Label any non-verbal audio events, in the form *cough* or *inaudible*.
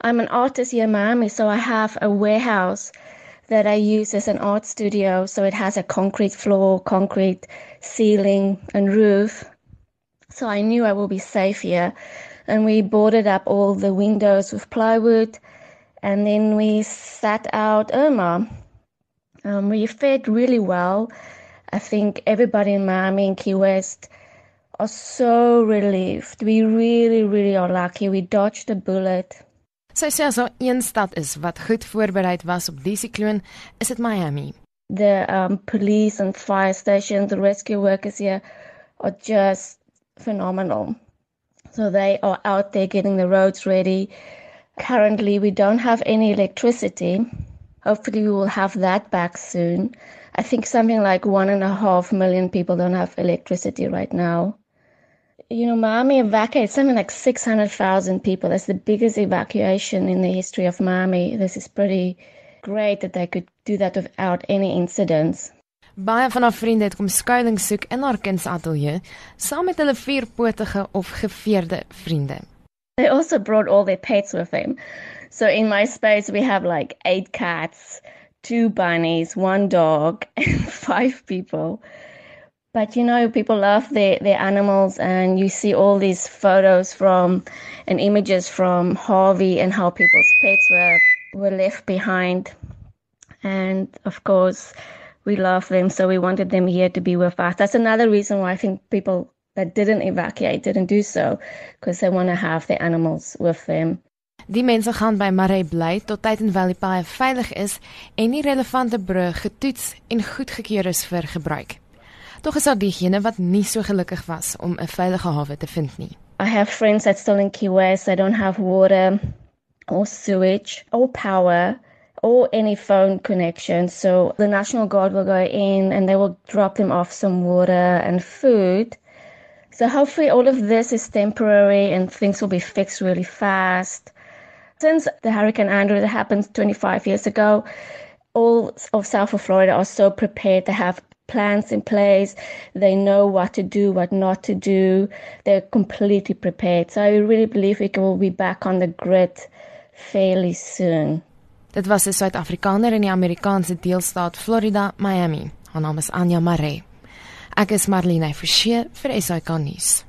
I'm an artist here in Miami, so I have a warehouse that I use as an art studio. So it has a concrete floor, concrete ceiling, and roof. So I knew I will be safe here. And we boarded up all the windows with plywood. And then we sat out Irma. Um, we fared really well. I think everybody in Miami and Key West are so relieved. We really, really are lucky. We dodged a bullet. Sy sê as daar een stad is wat goed voorberei was op die sikloon, is dit Miami. The um, police and fire stations, the rescue workers here are just phenomenal. So they are out there getting the roads ready. Currently, we don't have any electricity. Hopefully, we will have that back soon. I think something like one and a half million people don't have electricity right now you know, Miami evacuated something like 600,000 people. That's the biggest evacuation in the history of Miami. This is pretty great that they could do that without any incidents. Baie van haar vriende het kom skuilings soek in haar kind se ateljee saam met hulle vierpotige of geveerde vriende. They also brought all their pets with them. So in my space we have like 8 cats, 2 bunnies, 1 dog *laughs* and 5 people. But you know, people love their, their animals, and you see all these photos from and images from Harvey and how people's pets were, were left behind. And of course, we love them, so we wanted them here to be with us. That's another reason why I think people that didn't evacuate didn't do so, because they want to have their animals with them. Die mense gaan by Maree bly tot tyd en Valley Pie veilig is en nie relevante brug getoets en goedgekeur is vir gebruik. Tog is daar diegene wat nie so gelukkig was om 'n veilige hawe te vind nie. I have friends that still in Key West. I don't have water or sewage or power or any phone connection. So the National Guard will go in and they will drop them off some water and food. So hopefully all of this is temporary and things will be fixed really fast. Since the Hurricane Andrew that happened 25 years ago, all of South of Florida are so prepared to have plans in place. They know what to do, what not to do. They're completely prepared. So I really believe we will be back on the grid fairly soon. Dit was 'n Suid-Afrikaner in die Amerikaanse deelstaat Florida, Miami. Haar naam is Anya Mare. Ek is Marlene Forsie vir SAK nuus.